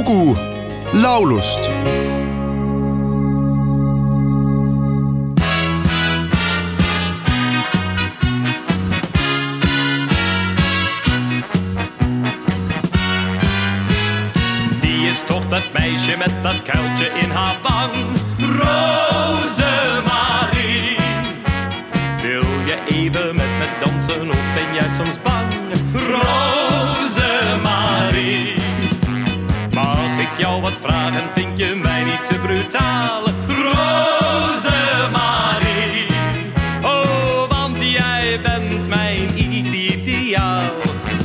lugu laulust Wie is toch dat meisje met dat kuiltje in haar wang? Rosemarie. Mijn ideaal.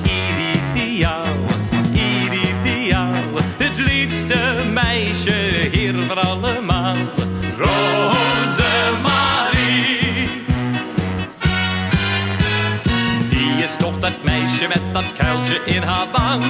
Ideaal, ideaal. Het liefste meisje hier voor allemaal. Rosemarie. Wie is toch dat meisje met dat kuiltje in haar wang?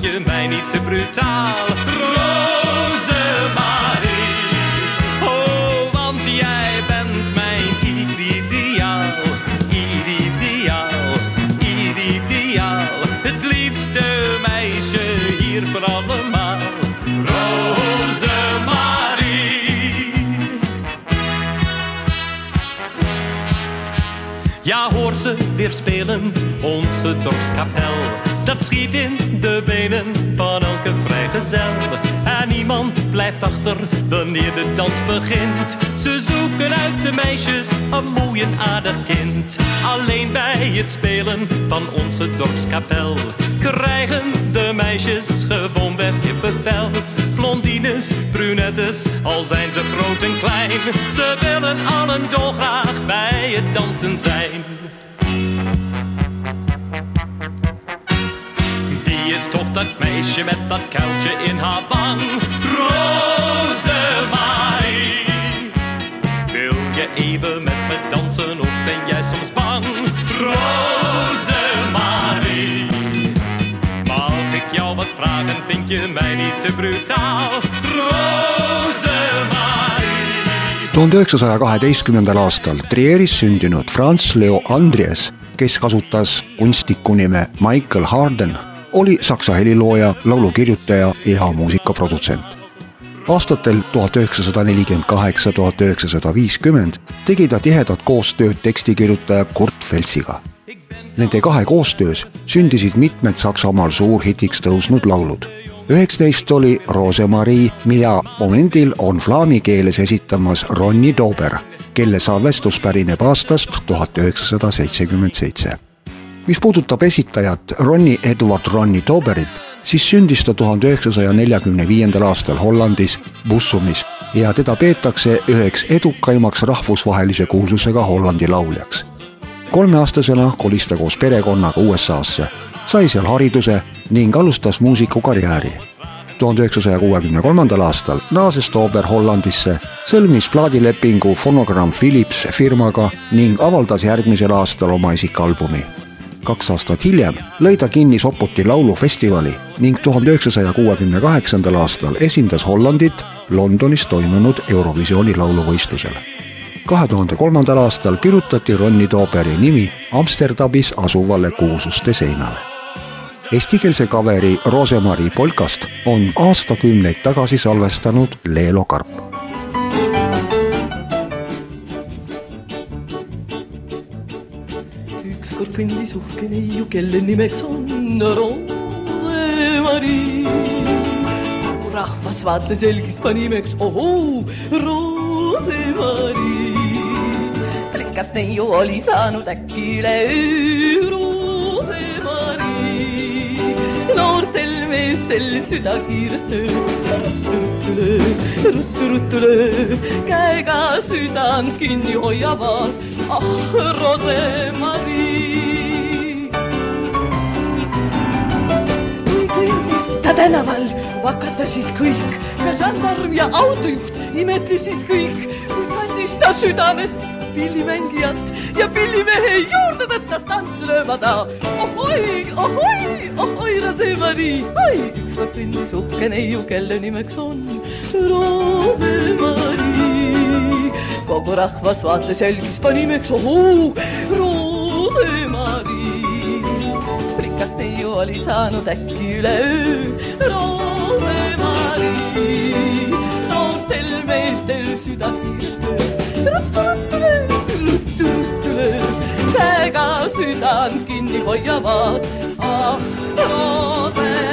Je mij niet te brutaal? Rosemarie. Oh, want jij bent mijn ideaal, ideaal, ideaal. Het liefste meisje hier voor allemaal. Rosemarie. Ja, hoor ze weer spelen, onze dorpskapel. Dat schiet in de benen van elke vrijgezel. En niemand blijft achter wanneer de dans begint. Ze zoeken uit de meisjes een mooi en aardig kind. Alleen bij het spelen van onze dorpskapel krijgen de meisjes gewoonweg bevel. Blondines, brunettes, al zijn ze groot en klein. Ze willen allen dolgraag bij het dansen zijn. Wie is toch dat meisje met dat kuiltje in haar wang? Rosemarie. Wil je even met me dansen of ben jij soms bang? Rosemarie. Mag ik jou wat vragen, vind je mij niet te brutaal? Rosemarie. tuhande üheksasaja kaheteistkümnendal aastal Trieris sündinud Franz Leo Andries, kes kasutas kunstniku nime Michael Harden, oli saksa helilooja, laulukirjutaja ja muusikaprodutsent. aastatel tuhat üheksasada nelikümmend kaheksa, tuhat üheksasada viiskümmend tegi ta tihedat koostööd tekstikirjutaja Kurt Feltsiga. Nende kahe koostöös sündisid mitmed Saksamaal suurhitiks tõusnud laulud üheks neist oli Rosemarie, mida momendil on flaami keeles esitamas Ronny Dober, kelle salvestus pärineb aastast tuhat üheksasada seitsekümmend seitse. Mis puudutab esitajat Ronny Edward Ronny Doberit, siis sündis ta tuhande üheksasaja neljakümne viiendal aastal Hollandis Bussumis ja teda peetakse üheks edukaimaks rahvusvahelise kuulsusega Hollandi lauljaks. kolmeaastasena kolis ta koos perekonnaga USA-sse, sai seal hariduse ning alustas muusikukarjääri. tuhande üheksasaja kuuekümne kolmandal aastal naases Toober Hollandisse, sõlmis plaadilepingu Phonogram Philips firmaga ning avaldas järgmisel aastal oma isikalbumi. Kaks aastat hiljem lõi ta kinni Sopoti laulufestivali ning tuhande üheksasaja kuuekümne kaheksandal aastal esindas Hollandit Londonis toimunud Eurovisiooni lauluvõistlusel kahe tuhande kolmandal aastal kirjutati Ronny Tooberi nimi Amsterdamis asuvale kuulsuste seinale Eestikeelse kaveri Rosemary polkast on aastakümneid tagasi salvestanud Leelo Karp. Ükskord kõndis uhke neiu, kelle nimeks on Rosemari. kogu rahvas vaatas jälgis, pani imeks ohoo, Rosemari. rikas neiu oli saanud äkki üleöö Rosemari. noortel meestel süda kiirelt ruttu lööb, ruttu, ruttu lööb, käega südant kinni hoiavad, ah Rosemari. Tänaval, vakatasid kõik, ka žandarm ja autojuht imetlesid kõik, kui kandis ta südames pillimängijat ja pillimehe juurde tõttas tantsu lööma ta. ohoi, ohoi, ohoi, Rose-Marii, oi, ükskord kõndis uhke neiu, kelle nimeks on Rose-Marii. kogu rahvas vaatas, jälgis, pani nimeks ohoo, rikas neiu oli saanud äkki üleöö Rose-Marii. noortel meestel süda tiirab käega südant kinni hoiavad, ah, Rose-Marii.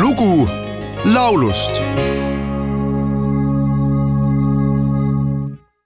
lugu laulust